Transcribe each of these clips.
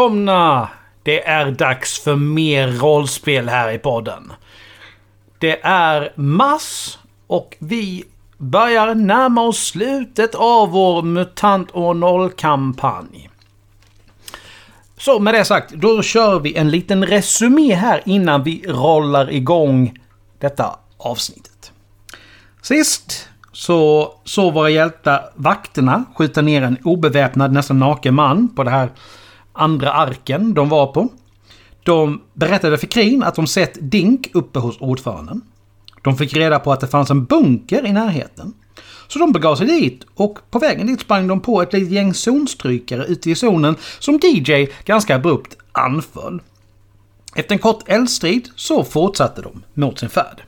Välkomna! Det är dags för mer rollspel här i podden. Det är mass och vi börjar närma oss slutet av vår MUTANT år 0-kampanj. Så med det sagt, då kör vi en liten resumé här innan vi rollar igång detta avsnittet. Sist så såg våra hjältar vakterna skjuta ner en obeväpnad, nästan naken man på det här andra arken de var på. De berättade för Krin att de sett Dink uppe hos ordföranden. De fick reda på att det fanns en bunker i närheten. Så de begav sig dit och på vägen dit sprang de på ett litet gäng zonstrykare ute i zonen som DJ ganska abrupt anföll. Efter en kort eldstrid så fortsatte de mot sin färd.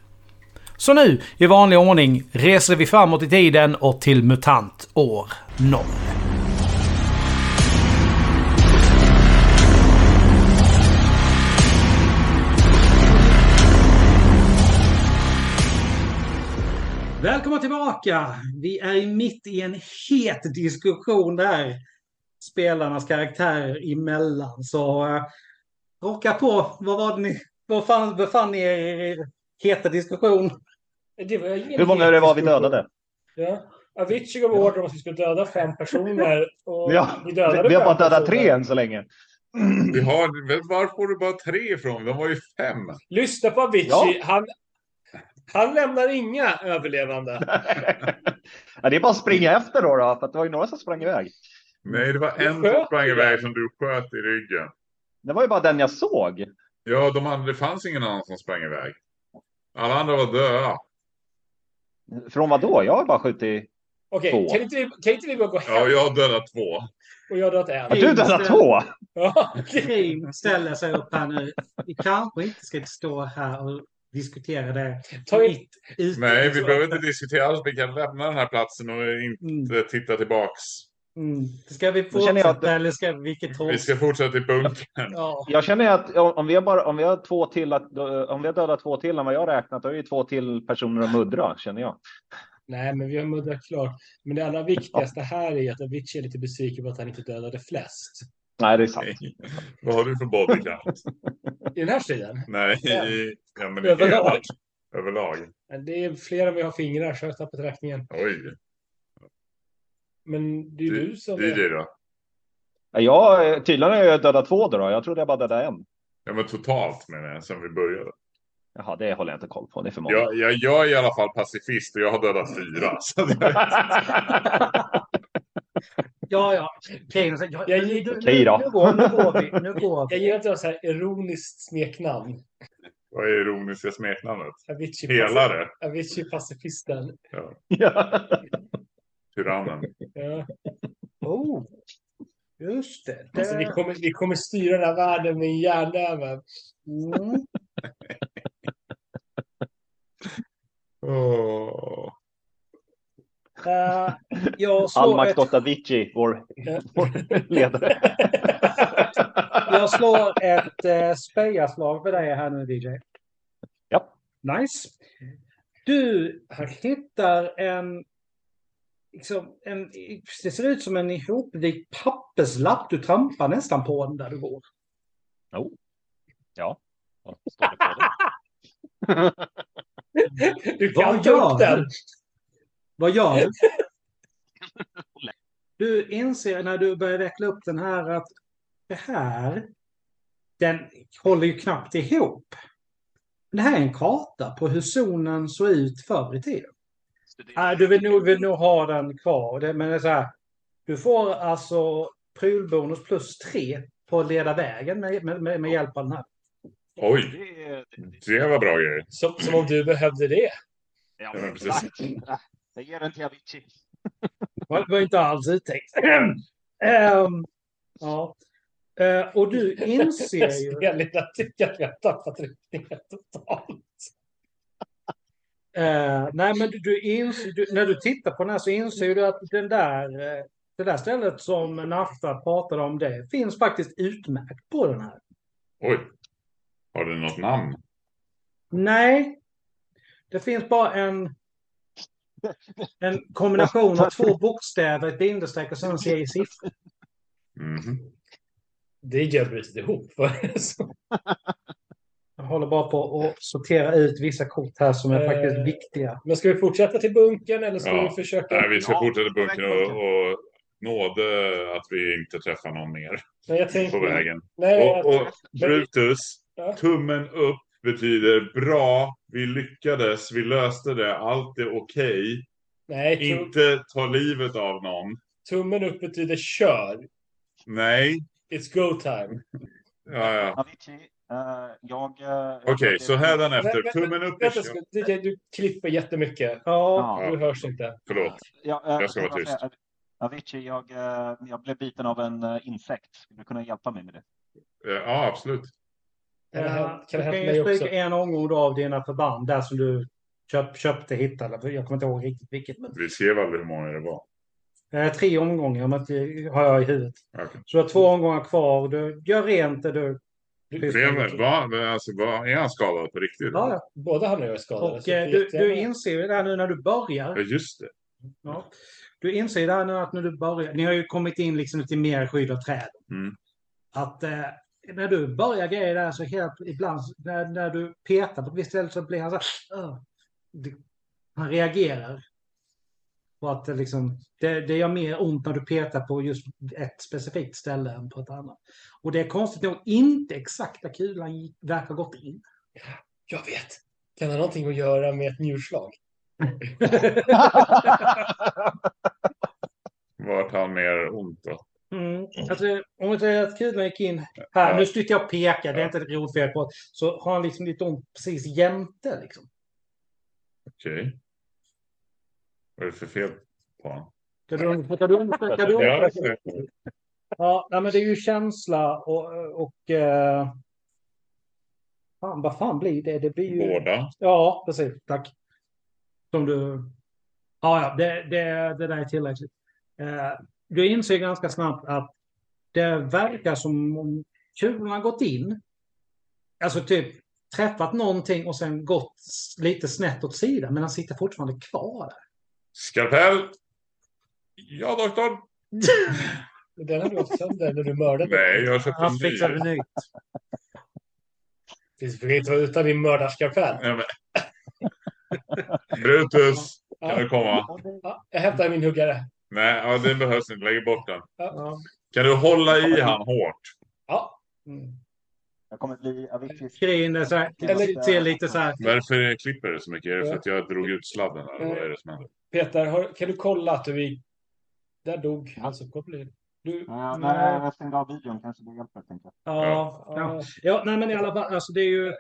Så nu, i vanlig ordning, reser vi framåt i tiden och till MUTANT år 0. Välkomna tillbaka! Vi är mitt i en het diskussion där. Spelarnas karaktärer emellan. Så uh, rocka på. Vad var det ni... Var fan befann ni er i er heta diskussion? Det var ingen Hur många det var vi dödade? Ja. Avicii gav order om att vi skulle döda fem personer. Och Ja, vi dödade vi har bara dödat personer. tre än så länge. Vi har, men var får du bara tre ifrån? De var ju fem. Lyssna på Avicii. Ja. Han, han lämnar inga överlevande. ja, det är bara att springa efter då, då för det var ju några som sprang iväg. Nej, det var en som sprang iväg som du sköt i ryggen. Det var ju bara den jag såg. Ja, de andra, det fanns ingen annan som sprang iväg. Alla andra var döda. Från vad då? Jag har bara skjutit... Okej, Två. kan, inte vi, kan inte vi bara gå hem? Ja, jag har dödat två. Och jag har dödat en. Har du dödat två? Ja. Krim ställer sig upp här nu. Vi kanske inte ska stå här och diskutera det. Ta in-. Nej, vi behöver inte diskutera alls. Vi kan lämna den här platsen och inte Mm. titta tillbaks. Mm. Ska vi fortsätta att- eller ska vilket håll? Vi ska fortsätta till bunkern. Ja. Jag känner att om vi har, bara, om vi har två till, att, om vi har dödat två till än vad jag har räknat, då är det ju två till personer att muddra, känner jag. Nej, men vi har muddrat klart. Men det allra viktigaste här är att Avicii är lite besviken på att han inte dödade flest. Nej, det är sant. Vad har du för bodycount? I den här striden. Nej, Ja. i, ja, men i Överlag. hela- Överlag. Men Det är fler än vi har fingrar, så jag har tappat räkningen. Oj. Men det är ju du som... DJ då? Ja, tydligen har jag dödat två då. Jag trodde jag bara dödade en. Ja, men totalt menar jag, sen vi började. Jaha, det håller jag inte koll på. Det är för många. Jag, jag, jag är i alla fall pacifist och jag har dödat fyra. Så det, Ja, ja. Krim säger, ja, Jag nu, gick- nu, Okej då. nu, går, nu går vi. Nu går Jag vi. ger inte så här ironiskt smeknamn. vad är ironiska smeknamnet? Avicii, Pelare. Avicii pacifisten. Ja, Ja. tyrannen. Ja. Oh. Just det. det... Alltså, vi, kommer, vi kommer styra den här världen med en järnnäve. Mm. Eh, jag slår Almak ett, Dottavici, vår, vår ledare. jag slår ett uh, spejaslag för dig här nu DJ. Ja. Nice. Du hittar en, liksom en... Det ser ut som en ihopvikt papperslapp. Du trampar nästan på den där du går. Ja. Vad står det på den? Du kan Vad ta gör upp den. Vad gör du? Du inser när du börjar veckla upp den här att det här, den håller ju knappt ihop. Det här är en karta på hur zonen såg ut förr i tiden. Nej, du vill nog, vill nog ha den kvar. Det, men det är så här, du får alltså prylbonus plus tre på att leda vägen med, med, med, med hjälp av den här. Oj, Det det var bra grejer. Som, som om du behövde det. Ja, men precis. Jag ger den till Avicii. Det var inte alls uttänkt. Ehm, ja. Eh, och du inser ju... Elina tycker att vi har tappat riktningen totalt. Eh, nej, men du, du inser, du, när du tittar på den här så inser du att den där, eh, det där stället som Nafta pratade om, det finns faktiskt utmärkt på den här. Oj. Har du något namn? Nej, det finns bara en, en kombination av två bokstäver, ett bindestreck och sen en serie siffror. Mhm. Det gör brutit ihop. Jag håller bara på att sortera ut vissa kort här som är Eh, faktiskt viktiga. Men ska vi fortsätta till bunkern eller ska Ja. vi försöka? Nej, vi ska Ja, fortsätta väg bunkern och, och nåde att vi inte träffar någon mer Nej, jag tänkte, på vägen. Nej, Och, och Brutus, Ja. tummen upp betyder bra, vi lyckades, vi löste det, allt är okej. tum, Inte ta livet av någon. tummen upp betyder kör. Nej. It's go time. Ja, ja. Eh, jag... eh, Okej, så hädanefter, tummen upp. Vänta, DJ, du klipper jättemycket. Ja, Ja. Du hörs inte. Förlåt. Ja, eh, Jag ska vara tyst. Avicii, jag, jag blev biten av en insekt. Skulle du kunna hjälpa mig med det? Ja, absolut. Kan det hända- kan du kan ju också? stryka en omgång då av dina förband där som du köp, köpte, hittade. Jag kommer inte ihåg riktigt vilket. Men, Vi skrev aldrig hur många det var. eh, tre omgångar om inte, har jag i huvudet. Okej. Så du har två omgångar kvar. Du gör rent det du... Vem, var, alltså, var, är han skadad på riktigt? Ja, ja. Båda han och jag är skadade. Och eh, du, du inser ju det här nu när du börjar. Ja, just det. Ja. Du inser det här nu att när du börjar, ni har ju kommit in liksom lite mer skydd av träden. Mm. Att eh, när du börjar grejer där så helt ibland när, när du petar på ett visst ställe så blir han så här, Han reagerar. På att det, liksom, det, det gör mer ont när du petar på just ett specifikt ställe än på ett annat. Och det är konstigt nog inte exakt där kulan gick- verkar gått in. Jag vet. Kan det ha någonting att göra med ett njurslag? Vart han mer ont då? Mm. Alltså, om vi säger att kulan gick in här, nu sitter jag och pekar, det är inte ett rotfel på så har han liksom lite ont precis jämte. Liksom. Okej. Vad är det för fel på honom? Ska du undersöka? Ja, nej, men det är ju känsla och... och eh, fan, vad fan blir det? Det blir ju... Båda. Ja, precis. Tack. Som du... Ja, ja, det, det, det där är tillräckligt. Eh, du inser ganska snabbt att det verkar som om kulan har gått in. Alltså typ träffat någonting och sen gått lite snett åt sidan. Men han sitter fortfarande kvar där. Skalpell! Ja, doktorn! Den hade gått sönder när du mördade. Nej, jag har köpt Han en ny. fixade nytt. Inte vara utan din mördarskarpell. Ja. Brutus, kan du komma? Ja, jag hämtar min huggare. Nej, ja, det behövs inte. Lägg bort den. Ja. Kan du hålla i han hårt? Ja, Mm. Jag kommer bli Aviciis... Är så här, Eller- ser lite så här. Varför klipper det så mycket? Är det för att jag drog ut sladden? Eller vad är det som händer? Peter, har, kan du kolla att du i... Där dog hans uppkoppling. Du... Ja, nej, jag stängde av videon kanske det hjälper. Tänker jag. Ja, ja. ja, nej men i alla fall, alltså det är ju...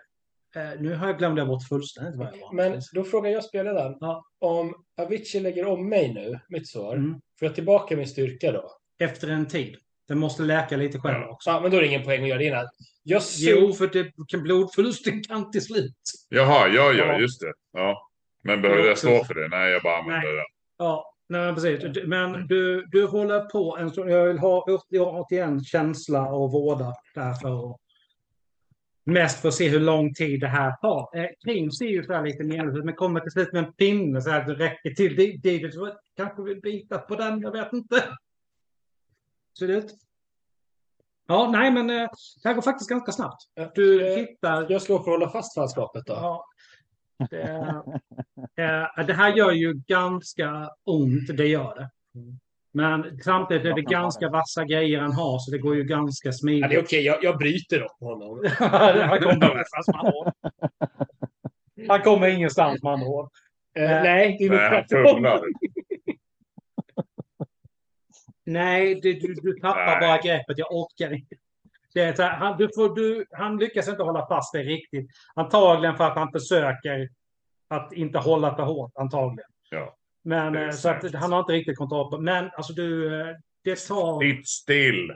Eh, nu har jag glömt det bort fullständigt vad jag var. Men då frågar jag spelledaren. Ja. Om Avicii lägger om mig nu, mitt svar, Mm. får jag tillbaka min styrka då? Efter en tid. Den måste läka lite själv också. Ja, men då är det ingen poäng att göra det innan. Jag Jo, sur... för det, kan blodförlusten kan till slut. Jaha, ja, ja, Ja. just det. Ja. Men behöver jag stå för det? Nej, jag bara använder det. Ja, nej, precis. Du- Men du, du håller på en stund. Jag vill ha återigen känsla och vårda därför. Mest för att se hur lång tid det här tar. Eh, Krim ser ju så här lite meningslöst men kommer till slut med en pinne så här att det räcker till. Det, det, det, så kanske vill bita på den, jag vet inte. Ser det ut? Ja, nej, men eh, det här går faktiskt ganska snabbt. Du Eh, hittar... Jag slår för att hålla fast fanskapet då. Ja. Det, eh, det här gör ju ganska ont, det gör det. Men samtidigt är det ganska vassa grejer han har, så det går ju ganska Ja, det är smidigt. okej, jag, jag bryter upp honom. han kommer. Han kommer ingenstans med andra ord. Eh, nej, det är Nej. Nej, det, du, du tappar Nej. bara greppet. Jag orkar inte. Det är så här, han, du får, du, han lyckas inte hålla fast det riktigt. Antagligen för att han försöker att inte hålla för hårt, antagligen. Ja. Men eh, så att han har inte riktigt kontroll på. Men alltså du, eh, det tar, Sitt still!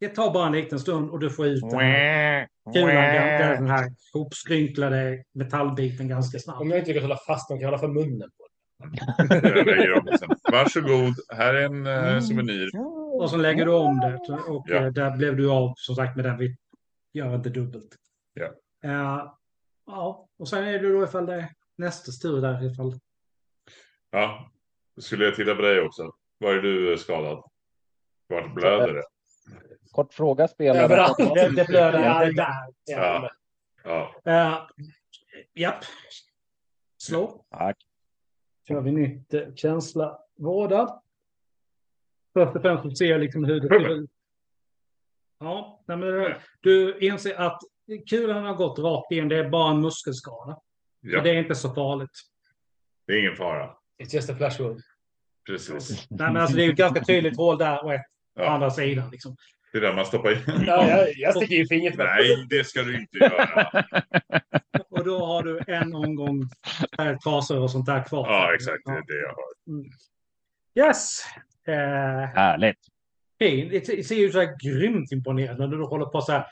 det tar bara en liten stund och du får ut den här kulan, den här hopskrynklade metallbiten ganska snabbt. Om jag inte lyckas hålla fast dem kan jag hålla för munnen på. Varsågod, här är en eh, souvenir. Och så lägger du om det och Ja. eh, där blev du av som sagt med den. Vi gör inte dubbelt. Ja. Eh, ja, och sen är det då ifall det är nästas tur där ifall. Ja, då skulle jag titta på dig också. Var är du skadad? Vart blöder det? Kort fråga spelare. Överallt. Det, det blöder Ja, där. Ja. Ja. Uh, japp. Slå. Tack. kör vi nytt eh, känsla vårda. Först och främst ser jag liksom hur det ser ut. Ja, men du inser att kulan har gått rakt in. Det är bara en muskelskada. ja. Och det är inte så farligt. Det är ingen fara. It's just a flash wound. Precis. Nej, men alltså, det är ju ett ganska tydligt hål där och ett på Ja. andra sidan. Liksom. Det är där man stoppar in. Ja, jag, jag sticker ju fingret. Nej, det ska du inte göra. Och då har du en omgång trasor och sånt där kvar. Ja, exakt. Det är det jag har. Yes. Eh, Härligt. fin. Det det ser ju så här grymt imponerande när du håller på så här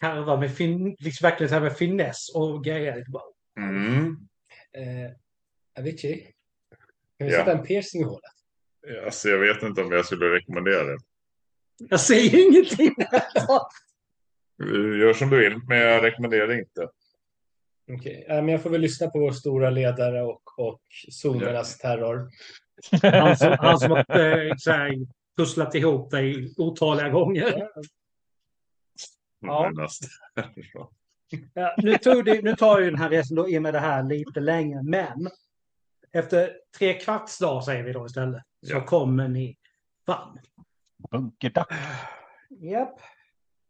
karva med fin, liksom verkligen så här med finess och grejer. Bara, Mm. Eh, Avicii? Kan vi Ja. sätta en piercing i hålet? Alltså, jag vet inte om jag skulle rekommendera det. Jag säger ingenting. Gör som du vill, men jag rekommenderar det inte. Okej, eh, men jag får väl lyssna på vår stora ledare och, och zonernas terror. Han som, han som har eh, här, pusslat ihop dig otaliga gånger. Ja. Ja, nu, tog det, nu tar ju den här resan då i och med det här lite längre, men efter tre kvarts dag säger vi då istället, så Ja. kommer ni fram. Bunkerdack. Japp,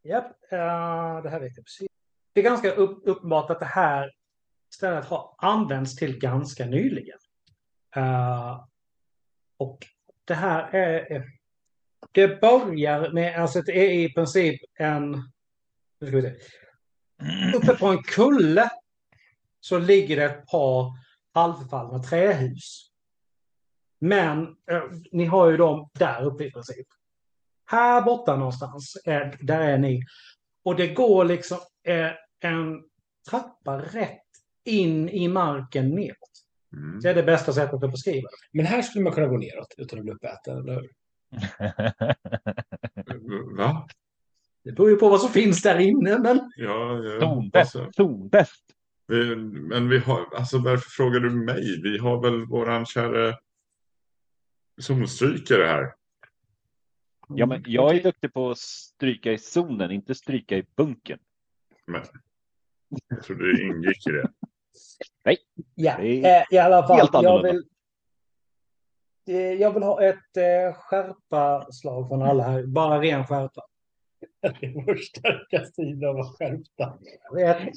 japp, uh, det här vet jag precis. Det är ganska upp, uppenbart att det här stället har använts till ganska nyligen. Eh, och det här är, är- det börjar med, alltså det är i princip en, nu ska vi se, uppe på en kulle så ligger det ett par halvfallna trähus. Men eh, ni har ju dem där uppe i princip. Här borta någonstans, eh, där är ni. Och det går liksom eh, en trappa rätt in i marken neråt. Mm. Det är det bästa sättet att beskriva det. Men här skulle man kunna gå neråt utan att bli uppäten, eller hur? Va? Det beror ju på vad som finns där inne, men Ja, jag Zonbäst. Zonbäst. Vi- Men vi har, alltså varför frågar du mig? Vi har väl våran kära zonstrykare här. Ja, men jag är duktig på att stryka i zonen, inte stryka i bunken. Men jag trodde det ingick i det. ja, Det är eh, i alla fall. helt Jag annorlunda. vill, eh, jag vill ha ett eh, skärpa-slag från alla här. Bara ren skärpa. Det är vår starka sida att vara skärpta. Jag vet.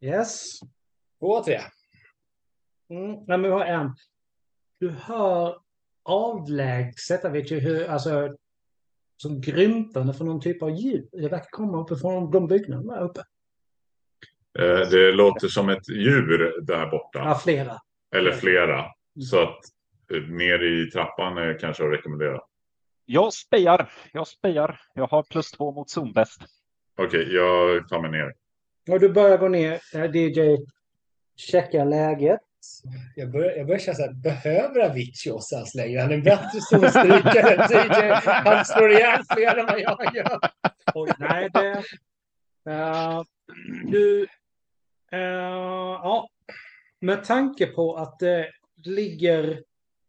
Yes. Två, tre. Mm, nej, men vi har en. Du hör avlägset, jag vet ju hur, alltså, som grymtande från någon typ av ljud. Det verkar komma uppifrån de byggnaderna där uppe. Eh, Det låter som ett djur där borta. Ja, flera. Eller flera. Så att eh, ner i trappan är kanske att rekommendera. Jag spejar. Jag spejar. Jag har plus två mot zonbäst. Okej, jag tar mig ner. Och du börjar gå ner, DJ checkar läget. Jag börjar, jag börjar känna så här, behöver Avicii oss ens längre? Han är en bättre zonstrykare än TJ. Han slår ihjäl fler än vad jag gör. Oj, nej, det... eh, du... eh, ja, med tanke på att det ligger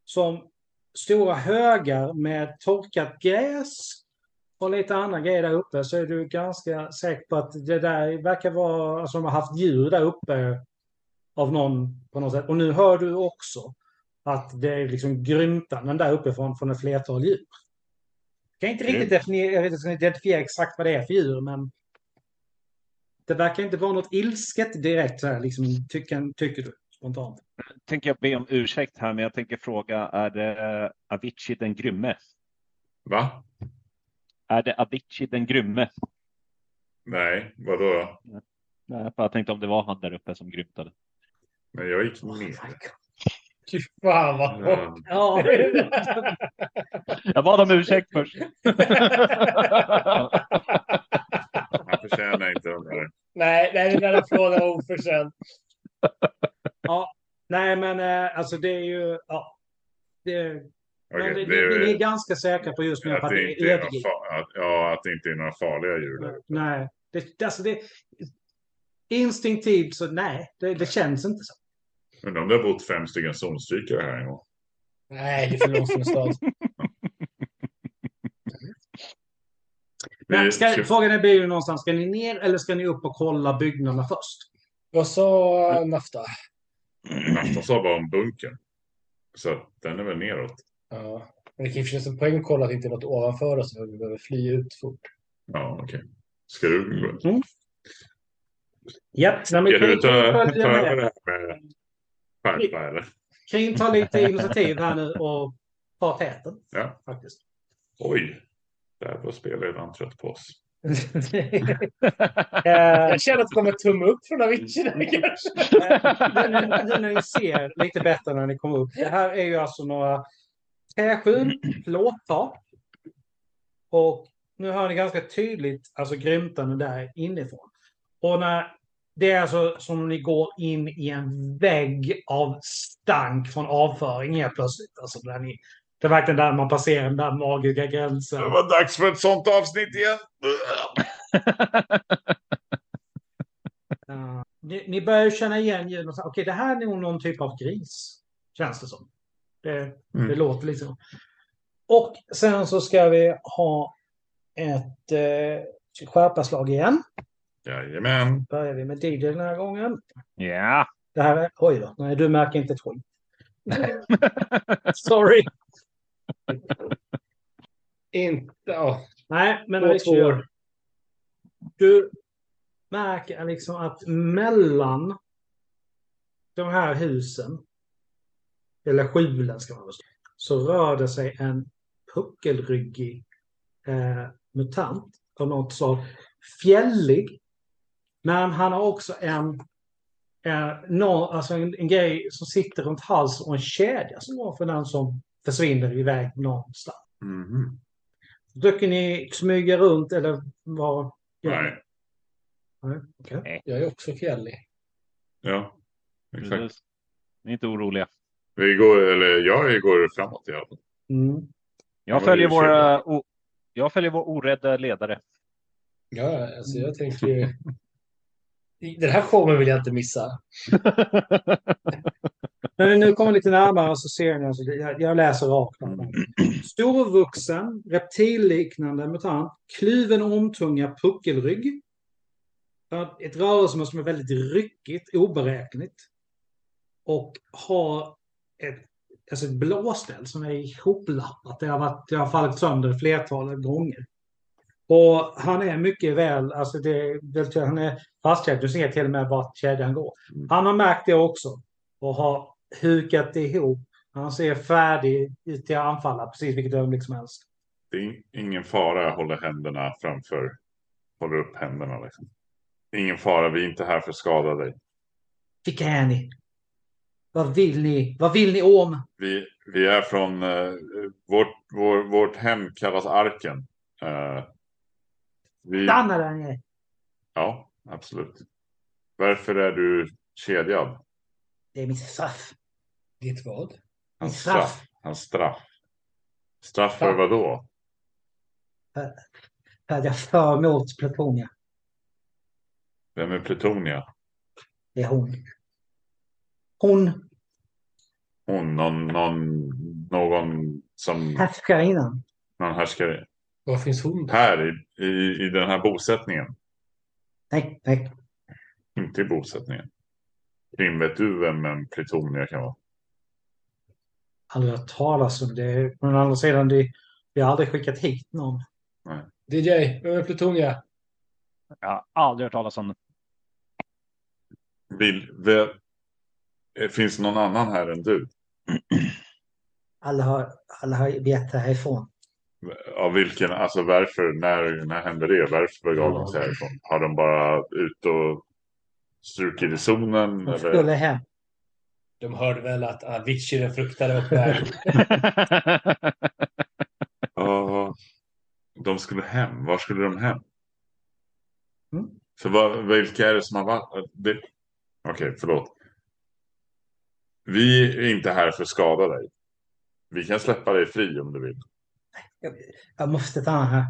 som stora högar med torkat gräs och lite andra grejer där uppe så är du ganska säker på att det där verkar vara, alltså de har haft djur där uppe av någon på något sätt. Och nu hör du också att det är liksom grymtanden där uppifrån från ett flertal djur. Jag kan inte riktigt definiera, jag vet inte, identifiera exakt vad det är för djur, men det verkar inte vara något ilsket direkt så här, liksom, tycker, tycker du spontant. Tänker jag be om ursäkt här, men jag tänker fråga, är det Avicii den grymme? Va? Är det Avicii den grymme? Nej, vadå då? Nej, för jag tänkte om det var han där uppe som grymtade. Men jag gick ner. Fy fan vad. Ja, Ja, Jag bad om ursäkt först. han förtjänar inte de där. Nej, nej, den där applåden var oförtjänt. nej men eh, alltså det är ju, ja. Det, men det är- ni, ni är ganska säkra på just nu Att att det inte är är några att, ja, att det inte är några farliga djur där. Nej, det, alltså det, instinktivt så nej, det, det känns inte så. Men om det har bott fem stycken zonstrykare här en gång. Nej, det är för långt från stad. Men Vi- ska- frågan är blir ju någonstans, ska ni ner eller ska ni upp och kolla byggnaderna först? Vad sa Nafta? Nafta sa bara om bunkern. Så den är väl neråt. Ja. Men det kan ju finnas en poäng att kolla att det inte är något ovanför oss för vi behöver fly ut fort. Ja, okej. Ska du gå? Mm. Men Ska du ta, ta över med. det här med skärpa eller? Kring tar lite initiativ här nu och tar täten. Ja. Faktiskt. Oj. Där var spelledaren trött på oss. Eh, Jag känner att det kommer tumme upp från Avicii där kanske. nu, nu, ni ser lite bättre när ni kommer upp. Det här är ju alltså några träskjul, plåttak. Och nu hör ni ganska tydligt alltså grymtande där inifrån. Och när det är alltså som om ni går in i en vägg av stank från avföring helt plötsligt. Alltså där ni, det är verkligen där man passerar den där magiska gränsen. Det var dags för ett sånt avsnitt igen. Ni, ni börjar känna igen ljuden. så- Okej, det här är nog någon typ av gris. Känns det som. Det, Mm. det låter liksom. Och sen så ska vi ha ett eh, skärpaslag igen. Jajamän. Börjar vi med DJ den här gången. Ja. Det här är, oj då, nej du märker inte ett skit. Sorry. Inte... Ja. Nej, men Richie, tvåor. du märker liksom att mellan de här husen, eller skjulen ska man säga, så rör det sig en puckelryggig eh, mutant av något slag. Fjällig, men han har också en, eh, nå, alltså en, en grej som sitter runt halsen och en kedja som går för den som försvinner iväg någonstans. Mhm. Försöker ni smyga runt eller vad? Nej. Nej, okej. Jag är också fjällig. Ja. Exakt. Ni är inte oroliga. Vi går, eller jag går framåt i alla fall. Mm. Jag Ja, följer, våra, o, jag följer vår orädda ledare. Ja, alltså jag tänker ju... Den här showen vill jag inte missa. När ni nu kommer lite närmare så ser ni, alltså, jag, jag läser rakt. Mm. Storvuxen, reptilliknande mutant, kluven omtunga puckelrygg. Ett rörelsemönster som är väldigt ryckigt, oberäkneligt. Och har ett, alltså ett blåställ som är ihoplappat. Det har, varit, det har fallit sönder flertalet gånger. Och han är mycket väl, alltså det, det, han är fastkedjad. Du ser till och med vart kedjan går. Han har märkt det också och har hukat ihop. Han ser färdig ut till att anfalla precis vilket ögonblick som helst. Det är ingen fara. Jag håller händerna framför. Håller upp händerna liksom. Ingen fara. Vi är inte här för att skada dig. Vilka är ni? Vad vill ni? Vad vill ni om? Vi, vi är från eh, vårt, vår, vårt hem kallas Arken. Eh, vi, Stanna där nere. ja, absolut. Varför är du kedjad? Det är mitt straff. Ditt vad? Hans Straff. straff. Hans straff. Straff för vad då? För att jag för emot Plutonia. Vem är Plutonia? Det är hon. Hon Hon, någon, någon, någon som härskar innan. någon härskare. Var finns hon? Här i, i, i den här bosättningen. Nej, nej. Inte i bosättningen. Kim, vet du vem en Plutonia kan vara? Aldrig hört talas om det. Men å andra sidan, det, vi har aldrig skickat hit någon. DJ, vem är Plutonia? Jag har aldrig hört talas om det. Vill, finns det någon annan här än du? Alla har, alla har vet härifrån. Av vilken, alltså varför, när, när hände det? Varför begav de sig härifrån? Har de bara ut och strukit i zonen? De Eller? skulle hem. De hörde väl att Avicii den fruktade på väg. Ja, de skulle hem. Var skulle de hem? Mm. För vad, vilka är det som har varit? Det... Okej, förlåt. Vi är inte här för att skada dig. Vi kan släppa dig fri om du vill. Jag, jag måste ta här.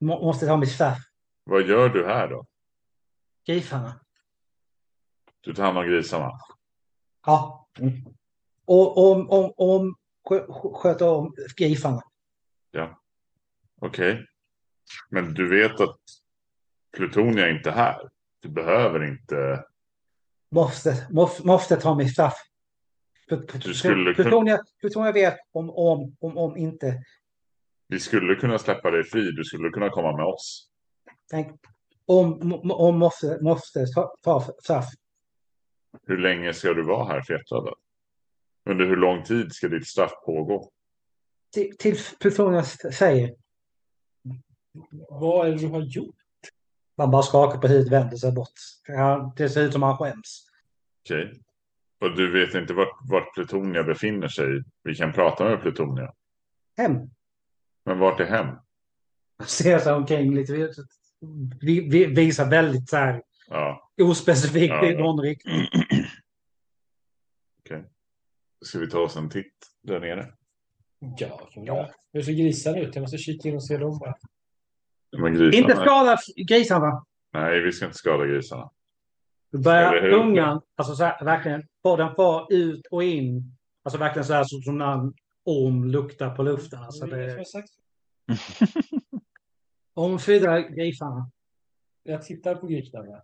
Må, måste ta mitt straff. Vad gör du här då? Grifarna. Du tar hand om grisarna. Ja. Mm. Och om, om, om skö- sköter om grifarna. Okej. Men du vet att Plutonia är inte här. Du behöver inte. Måste, måste, måste ta mig straff. Du skulle Plutonia, Plutonia vet om, om, om, om inte. Vi skulle kunna släppa dig fri. Du skulle kunna komma med oss. Tänk, om, om, måste, måste ta, straff. Hur länge ska du vara här då? Under hur lång tid ska ditt straff pågå? Till, till Plutonia säger. Vad är det du har gjort? Man bara skakar på huvudet, vänder sig bort. Ja, det ser ut som han skäms. Okej. Och du vet inte vart, vart Plutonia befinner sig. Vi kan prata med Plutonia. Hem. Men vart är hem? Ser sig omkring lite. Vi, vi, visar väldigt så här Ja, ospecifikt Ja, i ja. någon riktning. ska vi ta oss en titt där nere? Ja, kan vi göra. Hur ser grisarna ut? Jag måste kika in och se dem bara. Men grisarna? Inte skada grisarna. Nej, vi ska inte skada grisarna. Då börjar ungan, alltså så här, verkligen, den far ut och in. Alltså verkligen så här som, som när en orm luktar på luften. Alltså det som det, har sagt? om fyra grisarna, Jag tittar på grisarna.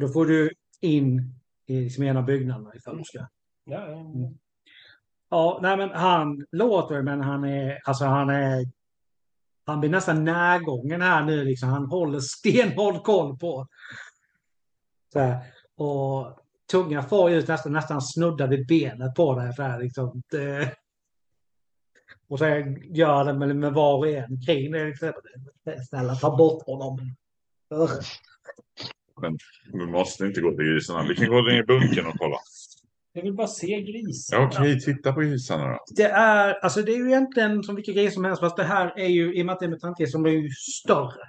då får du in i liksom ena byggnaderna ifall du ska. Ja, ja. Mm. Ja, nej men han låter men han är, alltså han är, han blir nästan närgången här nu liksom. Han håller stenhård koll på. Så här, och tungan får ut nästan, nästan snudda vid benet på det. Så här, liksom. det, och så gör det med, med var och en kring det. Liksom. Snälla ta bort honom. Vi måste inte gå till grisarna. Vi kan gå ner i bunkern och kolla. Jag vill bara se grisar. Ja, Okej, titta på grisarna då. Det är, alltså det är ju egentligen som vilka grejer som helst, fast det här är ju, i och med att det är mutantgris, som är ju större.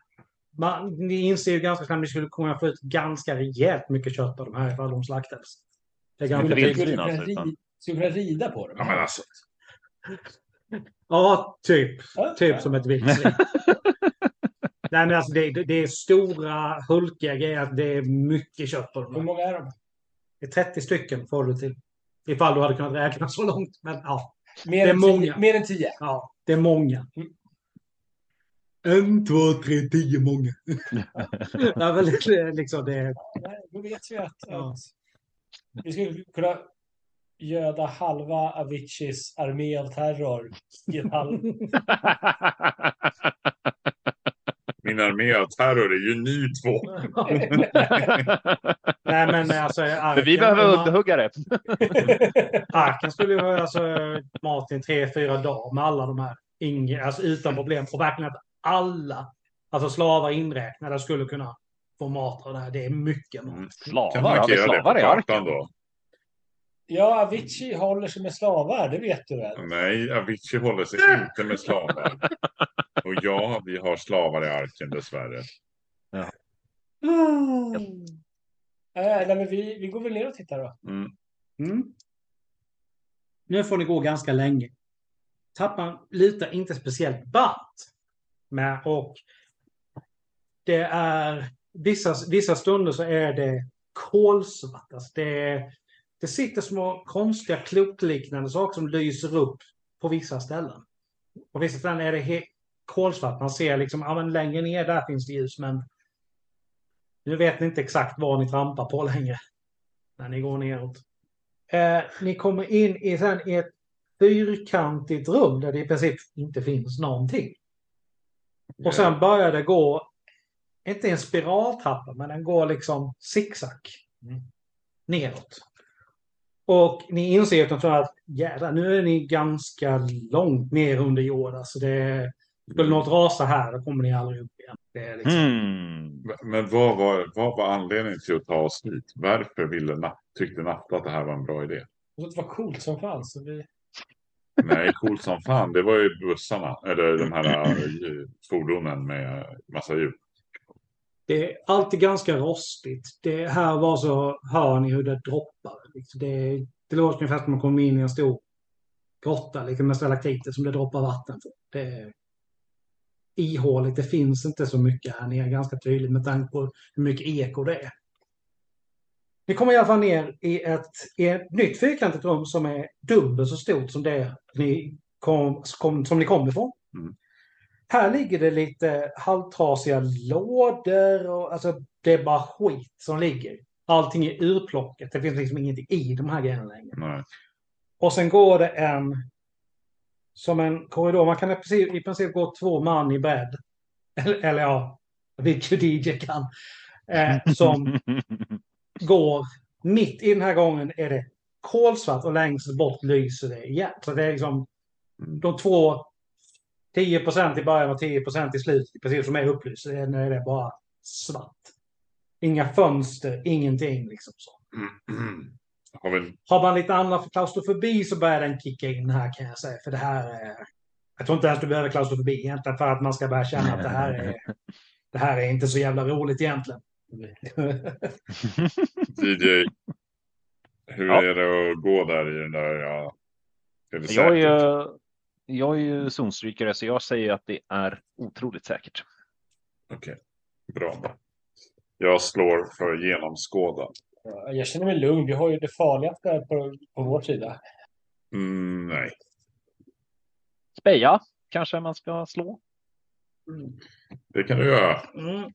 Man, ni inser ju ganska snabbt att vi skulle kunna få ut ganska rejält mycket kött av de här ifall de slaktades. Det Skulle alltså, kunna skulle kunna rida på dem. Ja, men alltså. Ja, typ. Ja, Typ ja. som ett vildsvin. Nej, men alltså det, det, är stora, hulkiga grejer. Det är mycket kött på Hur dem. här. många är de? Det är 30 stycken får du till. Ifall du hade kunnat räkna så långt. Men ja, Mer, Det är än, tio, många. mer än tio. ja det är många. Mm. En, två, tre, tio, många. ja, men det, liksom det, Nej, då vet vi att, Ja. att vi skulle kunna göda halva Aviciis armé av terror i en halv. Min armé av terror är ju ny två. Nej, men alltså... Arken, vi behöver om man- underhuggare. Arken skulle ju ha alltså, mat i tre, fyra dagar med alla de här. Inge, alltså utan problem. Och verkligen att alla, alltså slavar inräknade, skulle kunna få mat av det här. Det är mycket mat. Mm. Kan Slavar? På slavar i arken? då. Ja, Avicii håller sig med slavar, det vet du väl? Nej, Avicii håller sig inte med slavar. Och ja, vi har slavar i arken dessvärre. Äh, nej, men vi, vi går väl ner och tittar då. Mm. Mm. Nu får ni gå ganska länge. Trappan lutar inte speciellt brant med. och det är vissa, vissa stunder så är det kolsvart. Alltså det, det sitter små konstiga klotliknande saker som lyser upp på vissa ställen. På vissa ställen är det he- kolsvart. Man ser liksom, ja men längre ner där finns det ljus men nu vet ni inte exakt vad ni trampar på längre. När ni går neråt. Eh, ni kommer in i, sen, i ett fyrkantigt rum där det i princip inte finns någonting. Och sen börjar det gå, inte en spiraltrappa, men den går liksom zigzag neråt. Och ni inser utan att jädrar, nu är ni ganska långt ner under jorden. Så det, skulle något rasa här, då kommer ni aldrig upp igen. Det är liksom, Hmm. Men vad var, vad var anledningen till att ta oss hit? Varför ville Natt, tyckte Natta att det här var en bra idé? Och det var coolt som fan. Så vi... Nej, coolt som fan. Det var ju bussarna, eller de här eh, fordonen med massa hjul. Det är alltid ganska rostigt. Det här var så hör ni hur det droppar. Liksom. Det, det låter ungefär som att man kommer in i en stor grotta liksom med stalaktiter som det droppar vatten för. Det är ihåligt. Det finns inte så mycket här nere ganska tydligt med tanke på hur mycket eko det är. Ni kommer i alla fall ner i ett, i ett nytt fyrkantigt rum som är dubbelt så stort som det ni kom, kom, som ni kom ifrån. Mm. Här ligger det lite halvtrasiga lådor och alltså det är bara skit som ligger. Allting är urplockat. Det finns liksom ingenting i de här grejerna längre. Nej. Och sen går det en som en korridor. Man kan i princip, i princip gå två man i bredd. Eller, eller ja, Video DJ kan. Eh, som går mitt i den här gången är det kolsvart och längst bort lyser det igen. Så det är liksom de två 10% i början och 10% i slutet, precis som är upplyst. Det är, det bara svart. Inga fönster, ingenting liksom så. Har vi... Har man lite andra för klaustrofobi så börjar den kicka in här kan jag säga. För det här är... Jag tror inte ens du behöver klaustrofobi egentligen för att man ska börja känna att det här är... Det här är inte så jävla roligt egentligen. DJ, hur Ja. är det att gå där i den där? Ja, är det Jag är, jag är ju zonstrykare så jag säger att det är otroligt säkert. Okej, bra. Jag slår för genomskåda. Ja, Jag känner mig lugn. Vi har ju det farligaste på, på vår sida. Mm, nej. Speja kanske man ska slå. Det kan du göra. Mm.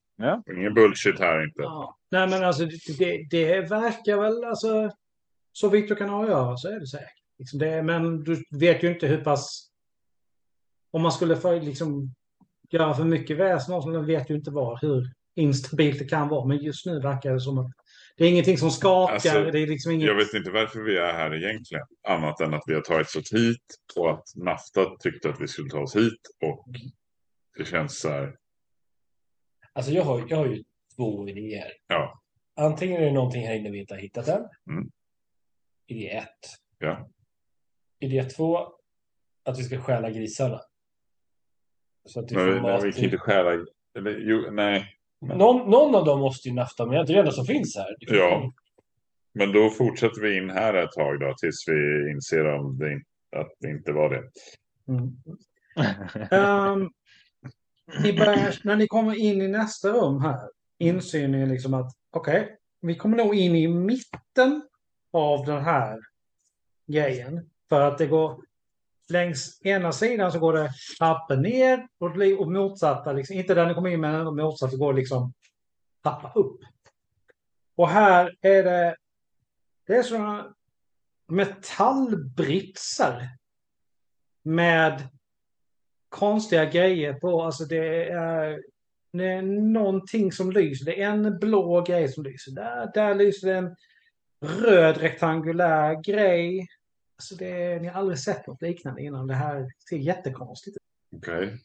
Ingen bullshit här inte. Ja. Nej men alltså det, det, det verkar väl alltså. Så vitt du kan avgöra så är det säkert. Liksom det, men du vet ju inte hur pass. Om man skulle för, liksom, göra för mycket väsen av så vet ju inte var hur instabilt det kan vara. Men just nu verkar det som att det är ingenting som skakar. Alltså, det är liksom inget. Jag vet inte varför vi är här egentligen. Annat än att vi har tagit oss hit och att Nafta tyckte att vi skulle ta oss hit. Och det känns så här. Alltså jag har, jag har ju två idéer. Ja. Antingen är det någonting här inne vi inte har hittat än. Mm. Idé ett. Ja. Idé två. Att vi ska stjäla grisarna. Så att vi får vi- mat. men vi kan inte stjäla. Eller, jo, nej. någon, någon av dem måste ju nafta med. Det är det enda som finns här. Ja. Men då fortsätter vi in här ett tag då. Tills vi inser om det, att det inte var det. Mm. Ehm, ni börjar, när ni kommer in i nästa rum här inser ni liksom att okej, vi kommer nog in i mitten av den här grejen. För att det går längs ena sidan så går det trappor ner och, och motsatta, liksom, inte där ni kommer in men motsatt, så går det liksom trappa upp. Och här är det, det är sådana metallbritsar med konstiga grejer på. Alltså det är, det är någonting som lyser. Det är en blå grej som lyser. Där, där lyser det en röd rektangulär grej. Alltså det, ni har aldrig sett något liknande innan. Det här ser jättekonstigt ut. Okej.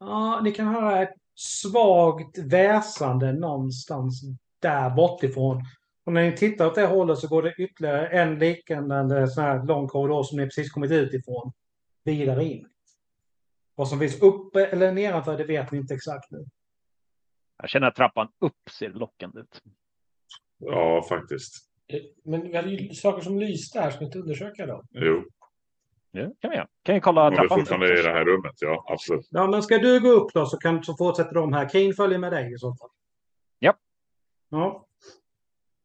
Ja, ni kan höra ett svagt väsande någonstans där bortifrån. Och när ni tittar åt det hållet så går det ytterligare en liknande sån här lång korridor som ni precis kommit ut ifrån. Vidare in. Vad som finns uppe eller nedanför det vet ni inte exakt nu. Jag känner att trappan upp ser lockande ut. Ja, faktiskt. Men vi hade ju saker som lyste här. Ska vi inte undersöka dem? Jo. Ja, kan vi göra. Kan vi kolla Om det trappan fortfarande är i det här rummet. Ja, absolut. Ja, men ska du gå upp då så, kan, så fortsätter de här. Kane följer med dig i så fall. Ja. Ja.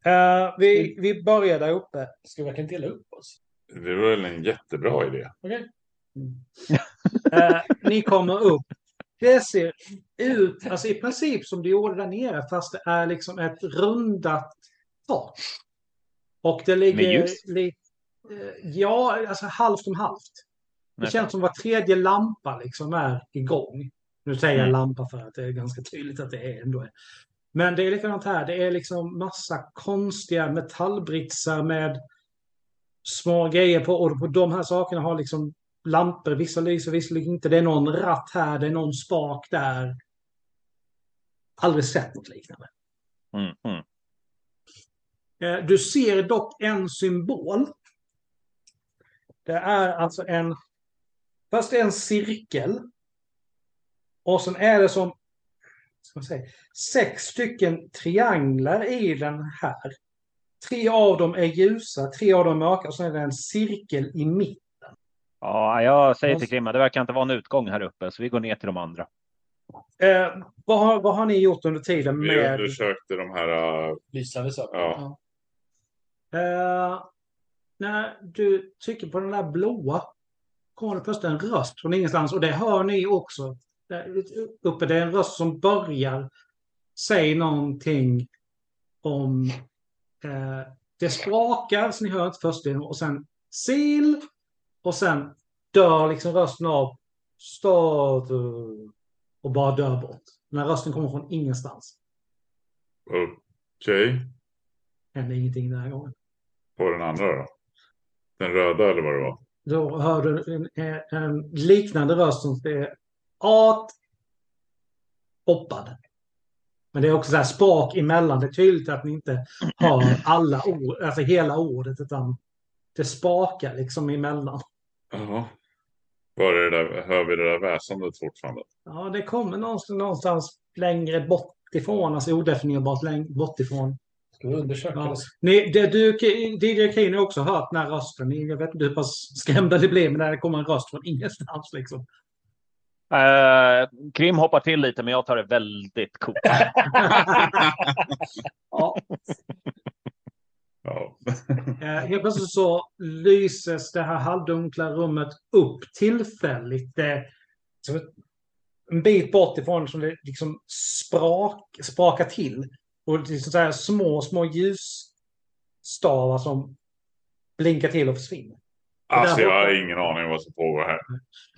Eh, vi, vi börjar där uppe. Ska vi verkligen dela upp oss? Det var väl en jättebra idé. Okej. Eh, ni kommer upp. Det ser ut, alltså i princip som det gjorde där nere, fast det är liksom ett rundat tak. Och det ligger lite, eh, ja, alltså halvt om halvt. Det Nej. känns som var tredje lampa liksom är igång. Nu säger jag Mm. lampa för att det är ganska tydligt att det är ändå är. Men det är likadant här. Det är liksom massa konstiga metallbritsar med små grejer på. Och på de här sakerna har liksom lampor. Vissa lyser, vissa inte. Det är någon ratt här, det är någon spak där. Aldrig sett något liknande. Mm, mm. Eh, Du ser dock en symbol. Det är alltså en... Först en cirkel. Och sen är det som... Ska man säga, sex stycken trianglar i den här. Tre av dem är ljusa, tre av dem är mörka och sen är det en cirkel i mitten. Ja, jag säger till Krimma, det verkar inte vara en utgång här uppe, så vi går ner till de andra. Eh, vad, har, vad har ni gjort under tiden Vi med... undersökte de här... äh, Lysande saker. Ja. Eh, när du trycker på den där blåa kommer det plötsligt en röst från ingenstans och det hör ni också. där uppe. Det är en röst som börjar säga någonting om... Eh, det sprakar, så ni hör inte först och sen sil. Och sen dör liksom rösten av stad och bara dör bort. Den här rösten kommer från ingenstans. Okej. Händer ingenting den här gången. På den andra då? Den röda eller vad det var? Då hör du en, en, en liknande röst som är art hoppad. Men det är också så här sprak emellan. Det är tydligt att ni inte hör alla ord, alltså hela ordet, utan det spakar liksom emellan. Jaha. Var är det där, hör vi det där väsandet fortfarande? Ja, det kommer någonstans, någonstans längre bort ifrån, alltså odefinierbart längre bort ifrån. Ska vi undersöka Ja. det? Ni, det, du, DJ Keen har också hört den här rösten. Jag vet inte hur pass skrämda det blir, men när det kommer en röst från ingenstans liksom. Eh, Krim hoppar till lite, men jag tar det väldigt coolt. Ja, Ja. Helt plötsligt så lyses det här halvdunkla rummet upp tillfälligt. Det, ett, en bit bort ifrån som det liksom sprak, sprakar till. Och det är så här små, små ljusstavar som blinkar till och försvinner. Alltså där jag har borta- ingen aning vad som pågår här.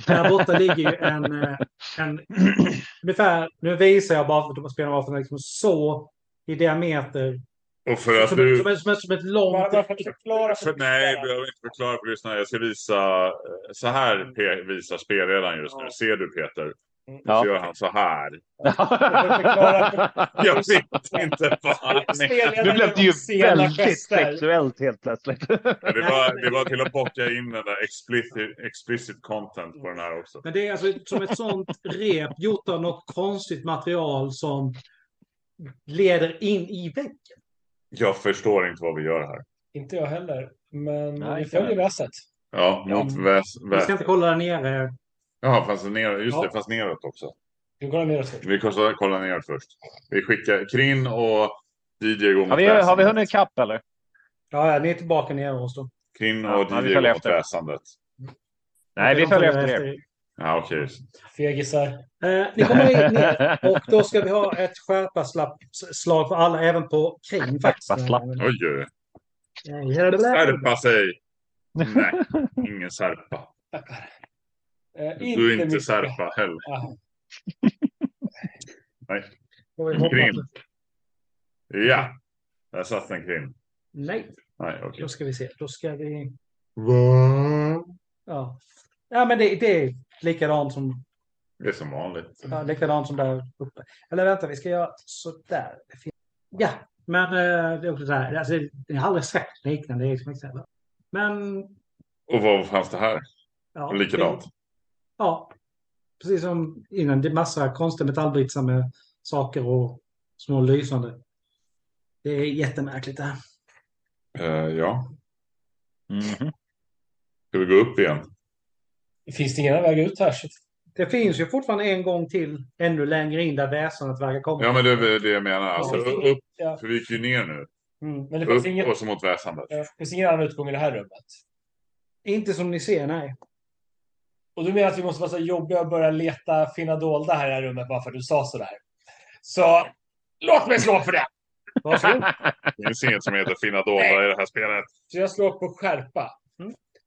Där borta ligger ju en, eh, en ungefär, nu visar jag bara för att spelarna varför den liksom så i diameter. Och för att Som, du... som, ett- som, ett- som ett långt... Bara, förklara För, nej, jag behöver inte förklara för lyssnarna. Jag ska visa. eh, Så här pe- visar spelledaren just nu. Ja. Ser du Peter? Ja. Så gör han så här. Jag vet inte vad. Nu blev det ju väldigt gester. sexuellt helt plötsligt. Det var, det var till att bocka in den där explicit, explicit content på den här också. Men det är alltså som ett sånt rep gjort av något konstigt material som leder in i väggen. Jag förstår inte vad vi gör här. Inte jag heller. Men Nej, vi följer väset. Ja, mot Ja. väs... Vi ska inte kolla där nere. Ja, fast neråt. Just Ja. det, fast neråt också. Vi går ner först. Vi kollar, kollar neråt först. Vi skickar Krin och DJ går mot Har vi, har vi hunnit ikapp eller? Ja, ja, ni är tillbaka nere hos dem. Krin och ja, DJ går mot efter. väsandet. Nej, vi följer efter er. Ja, okej. Fegisar. Eh, ni kommer in ner och då ska vi ha ett skärpa-slag för alla, även på kring faktiskt. Skärpa-slapp. Oj, oj. Eh, Skärpa sig! Nej, ingen särpa. Tackar. Eh, Du är inte särpa heller. Aha. Nej. Kring. Ja, där satt den Krin. Nej, Nej, okej. då ska vi se. Då ska vi... Va? Ja, ja men det, det är likadant som, Det är som vanligt. ja, likadant som där uppe. Eller vänta, vi ska göra sådär. Ja, men eh, det är också så här. Alltså, det har aldrig sett liknande. Liksom. Men... Och vad fanns det här? Ja, Likadant. det- Ja, precis som innan. Det är massa konstiga metallbritsar med saker och små lysande. Det är jättemärkligt det här. Eh, ja. Mhm. Ska vi gå upp igen? Finns det ingen väg ut här? Det finns ju fortfarande en gång till ännu längre in där väsendet verkar komma. Ja, men det är det jag menar. Alltså, Ja. upp, Ja. för vi gick ju ner nu. Mm. Men det finns, Upp ingen, och så mot väsandet. ja, det finns ingen annan utgång i det här rummet. Inte som ni ser, nej. Och du menar att vi måste vara så jobbiga och börja leta finna dolda här i det här rummet bara för att du sa sådär? Så låt mig slå för det! Varsågod. Det finns inget som heter finna dolda i det här spelet. Så jag slår på skärpa.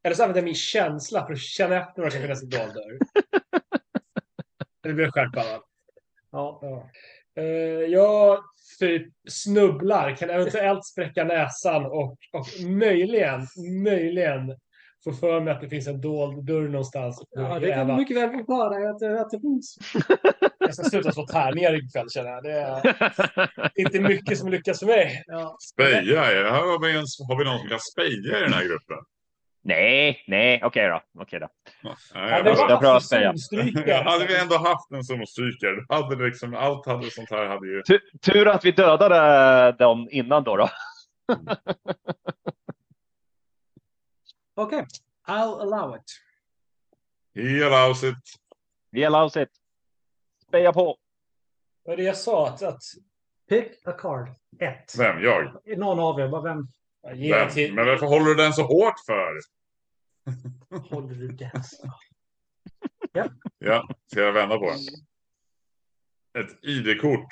Eller så använder jag min känsla för att känna efter vad det kan finnas i dold dörr. Det blir skärpa va? Ja. Ja. Eh, jag typ snubblar, kan eventuellt spräcka näsan och, och möjligen, möjligen få för mig att det finns en dold dörr någonstans. ja, det kan mycket väl dig att, det- att det finns. Jag ska sluta slå tärningar ikväll känner jag. Det är inte mycket som lyckas för mig. Ja. Speja? är- Har vi, ens, har vi någon som kan speja i den här gruppen? Nej, nej, okej då. Okej då. Hade jag jag prövar varit att säga. zonstrykare Ja, hade vi ändå haft en som stryker, hade liksom, allt hade sånt här hade ju... Tu- Tur att vi dödade dem innan då. då. Okej, I'll allow it. He allows it. Vi allows it. Speja på. Vad är det jag sa? Att, att Pick a card. Ett. Vem? Jag? Någon av er, bara vem ge Vem? till, Men varför håller du den så hårt för? håller du den? Ja, ska jag vända på den? Ett ID-kort.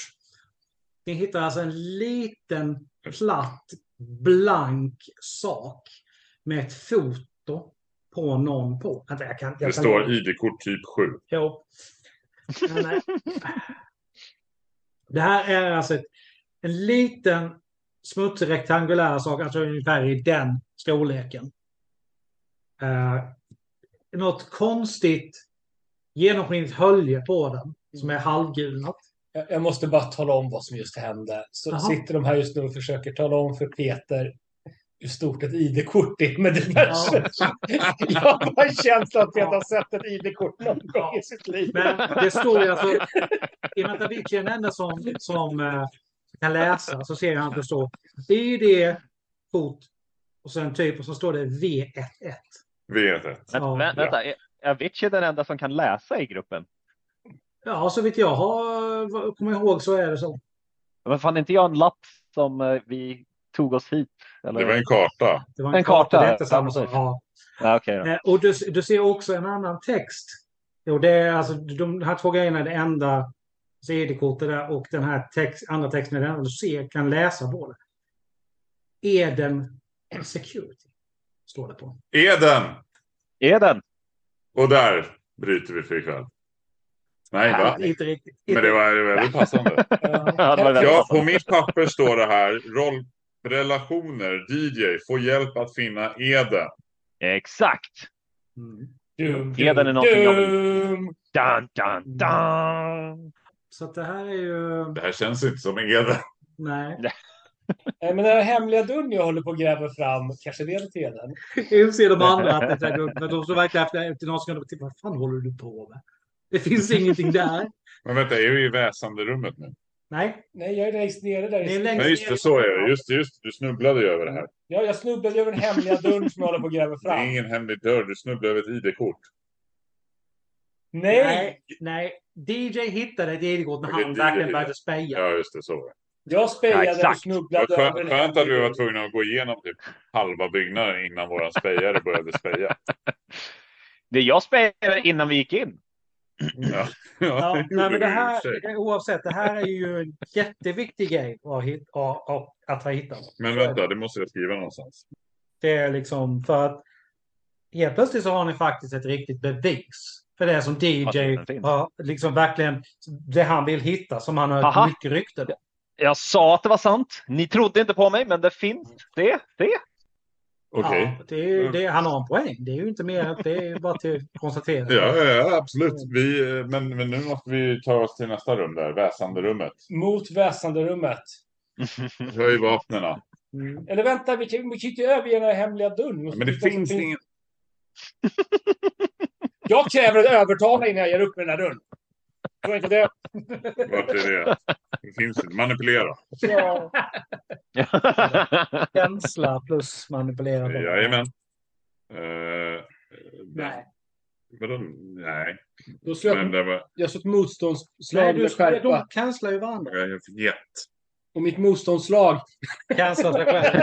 Ni hittar alltså en liten platt blank sak med ett foto på någon på. Vänta, jag kan, jag Det kan står ID-kort typ 7. Jo. Nej. Det här är alltså ett, en liten smutsig rektangulär sak, alltså ungefär i den storleken. Uh, något konstigt genomskinligt hölje på den som är halvgulnat. Jag, jag måste bara tala om vad som just hände. Så Jaha. sitter de här just nu och försöker tala om för Peter hur stort ett ID-kort är med diverse. jag har en känsla att Peter har sett ett ID-kort någon gång i sitt liv. Men det står ju alltså, i och med att Avicii är den enda som, som eh, kan läsa så ser han att det står ID, kort och sen typ och så står det V11. V1. Men, Ja, vä- vänta, är Avicii den enda som kan läsa i gruppen? Ja, så vitt jag har kommer ihåg så är det så. Men fan inte jag en lapp som eh, vi tog oss hit? Eller? Det var en karta. Det var En karta, Det är inte samma sak. Ja. Ja, då. Eh, Och du, du ser också en annan text. Jo, det är alltså de här två grejerna är det enda CD-kortet där och den här text, andra texten är den du ser, kan läsa både. Eden Security står det på. Eden! Är den? Och där bryter vi för ikväll. Nej, va? Inte, inte riktigt. Men det var det väldigt passande. Ja. Det på mitt papper står det här. Rollrelationer, DJ, får hjälp att finna Eden. Exakt. Mm. Dum, Eden är någonting jag vill- dum. Dun, dun, dun. Så att det här är ju... Det här känns inte som Eden. Nej. Nej, Men den här hemliga dörren jag håller på att gräva fram kanske leder till Eden. Inser de andra att det är dumt. Men de står verkligen efter, efter någon sekund och tittar. Vad fan håller du på med? Det finns ingenting där. Men vänta, är vi i väsandrummet nu? Nej. Nej, jag är längst nere där. Det är i- längst Nej, just det, så är det. Just just. Du snubblade ju över det här. Ja, jag snubblade över den hemliga dörren som jag håller på att gräva Det är fram. ingen hemlig dörr. Du snubblade över ett ID-kort. Nej! Nej. Nej. DJ hittade ett ID-kort när han verkligen började speja. Ja, just det. Så. Jag Ja, spejade och exakt. Vad snubblade skönt, över skönt att vi var tvungna att gå igenom typ halva byggnaden innan våran spejare började speja. Det jag spelade innan vi gick in. Ja, Ja, det nej, men det och här, oavsett, det här är ju en jätteviktig grej att, hit, att, att, att ha hittat. Men vänta, det måste jag skriva någonstans. Det är liksom för att helt plötsligt så har ni faktiskt ett riktigt bevis för det som Att DJ har liksom verkligen det han vill hitta som han har Aha. hört mycket rykten om. Jag sa att det var sant. Ni trodde inte på mig, men det finns det. det. Okej. Ja, det är, ju- det, han har en poäng. Det är ju inte mer, det är ju bara till att konstatera. Ja, ja, ja, absolut. Vi, men, men nu måste vi ta oss till nästa rum där, väsanderummet. Mot väsanderummet. Höj vapnena. Mm. Eller vänta, vi kan, vi kan inte överge den här hemliga dörren. Men det finns ingen... Jag kräver ett övertala innan jag ger upp med den här dörren. Tror inte det? Vart är det? Det finns inte. Manipulera. Ja. Känsla plus manipulera. Jajamän. Uh, Nej. Vadå? Nej. Då slår Men jag, det var... jag slår ett du, med skärpa. de cancelar ju varandra. Jag vet. Och mitt motståndsslag. Cancelar sig själv.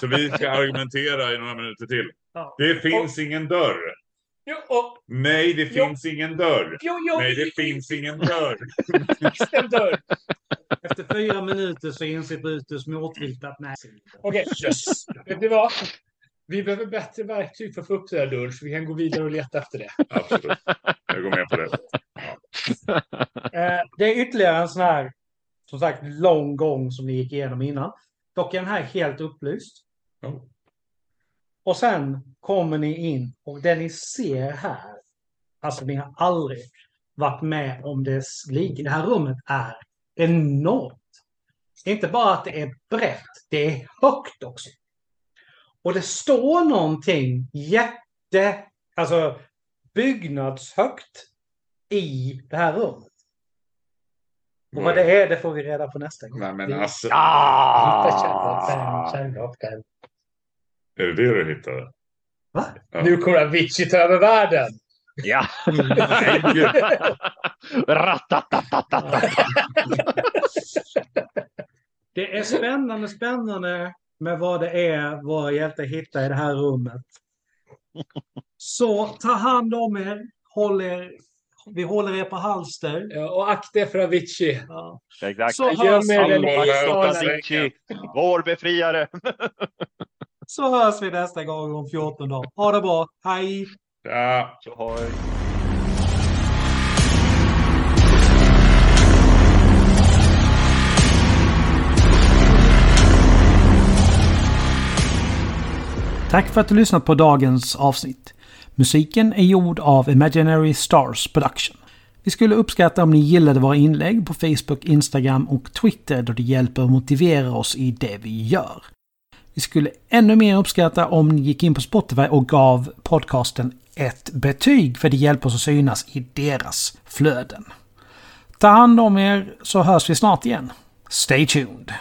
Så vi ska argumentera i några minuter till. Ja. Det finns ingen dörr. Jo, och, Nej, det Jo. finns ingen dörr. jo, jo, Nej, det finns ingen dörr. finns en dörr. Efter fyra minuter så inser Brutus motvilligt att nej. Okej, yes. Vet ni vad? Vi behöver bättre verktyg för att få upp den här dörren så vi kan gå vidare och leta efter det. Absolut. Jag går med på det. Eh, det är ytterligare en sån här, som sagt, lång gång som ni gick igenom innan. Dock är den här helt upplyst. Oh. Och sen kommer ni in och det ni ser här, alltså ni har aldrig varit med om det like. Det här rummet är enormt. Det är inte bara att det är brett, det är högt också. Och det står någonting jätte, alltså byggnadshögt i det här rummet. Och vad det är, det får vi reda på nästa gång. Nej, men Det- alltså. Ah! Kärnvapen. Är det det du hittade? Va? Ja. Nu kommer Avicii ta över världen. Ja. Det är spännande, spännande med vad det är våra hjältar hittar i det här rummet. Så ta hand om er, håll er, Vi håller er på halster. Ja, och akta er för Avicii. Ja. Exakt. Så gömmer er vår befriare. så hörs vi nästa gång om 14 dagar. Ha det bra. Hej! Ja. Tjohoj. Tack för att du lyssnat på dagens avsnitt. Musiken är gjord av Imaginary Stars Production. Vi skulle uppskatta om ni gillade våra inlägg på Facebook, Instagram och Twitter då det hjälper att motivera oss i det vi gör. Vi skulle ännu mer uppskatta om ni gick in på Spotify och gav podcasten ett betyg för det hjälper oss att synas i deras flöden. Ta hand om er så hörs vi snart igen. Stay tuned!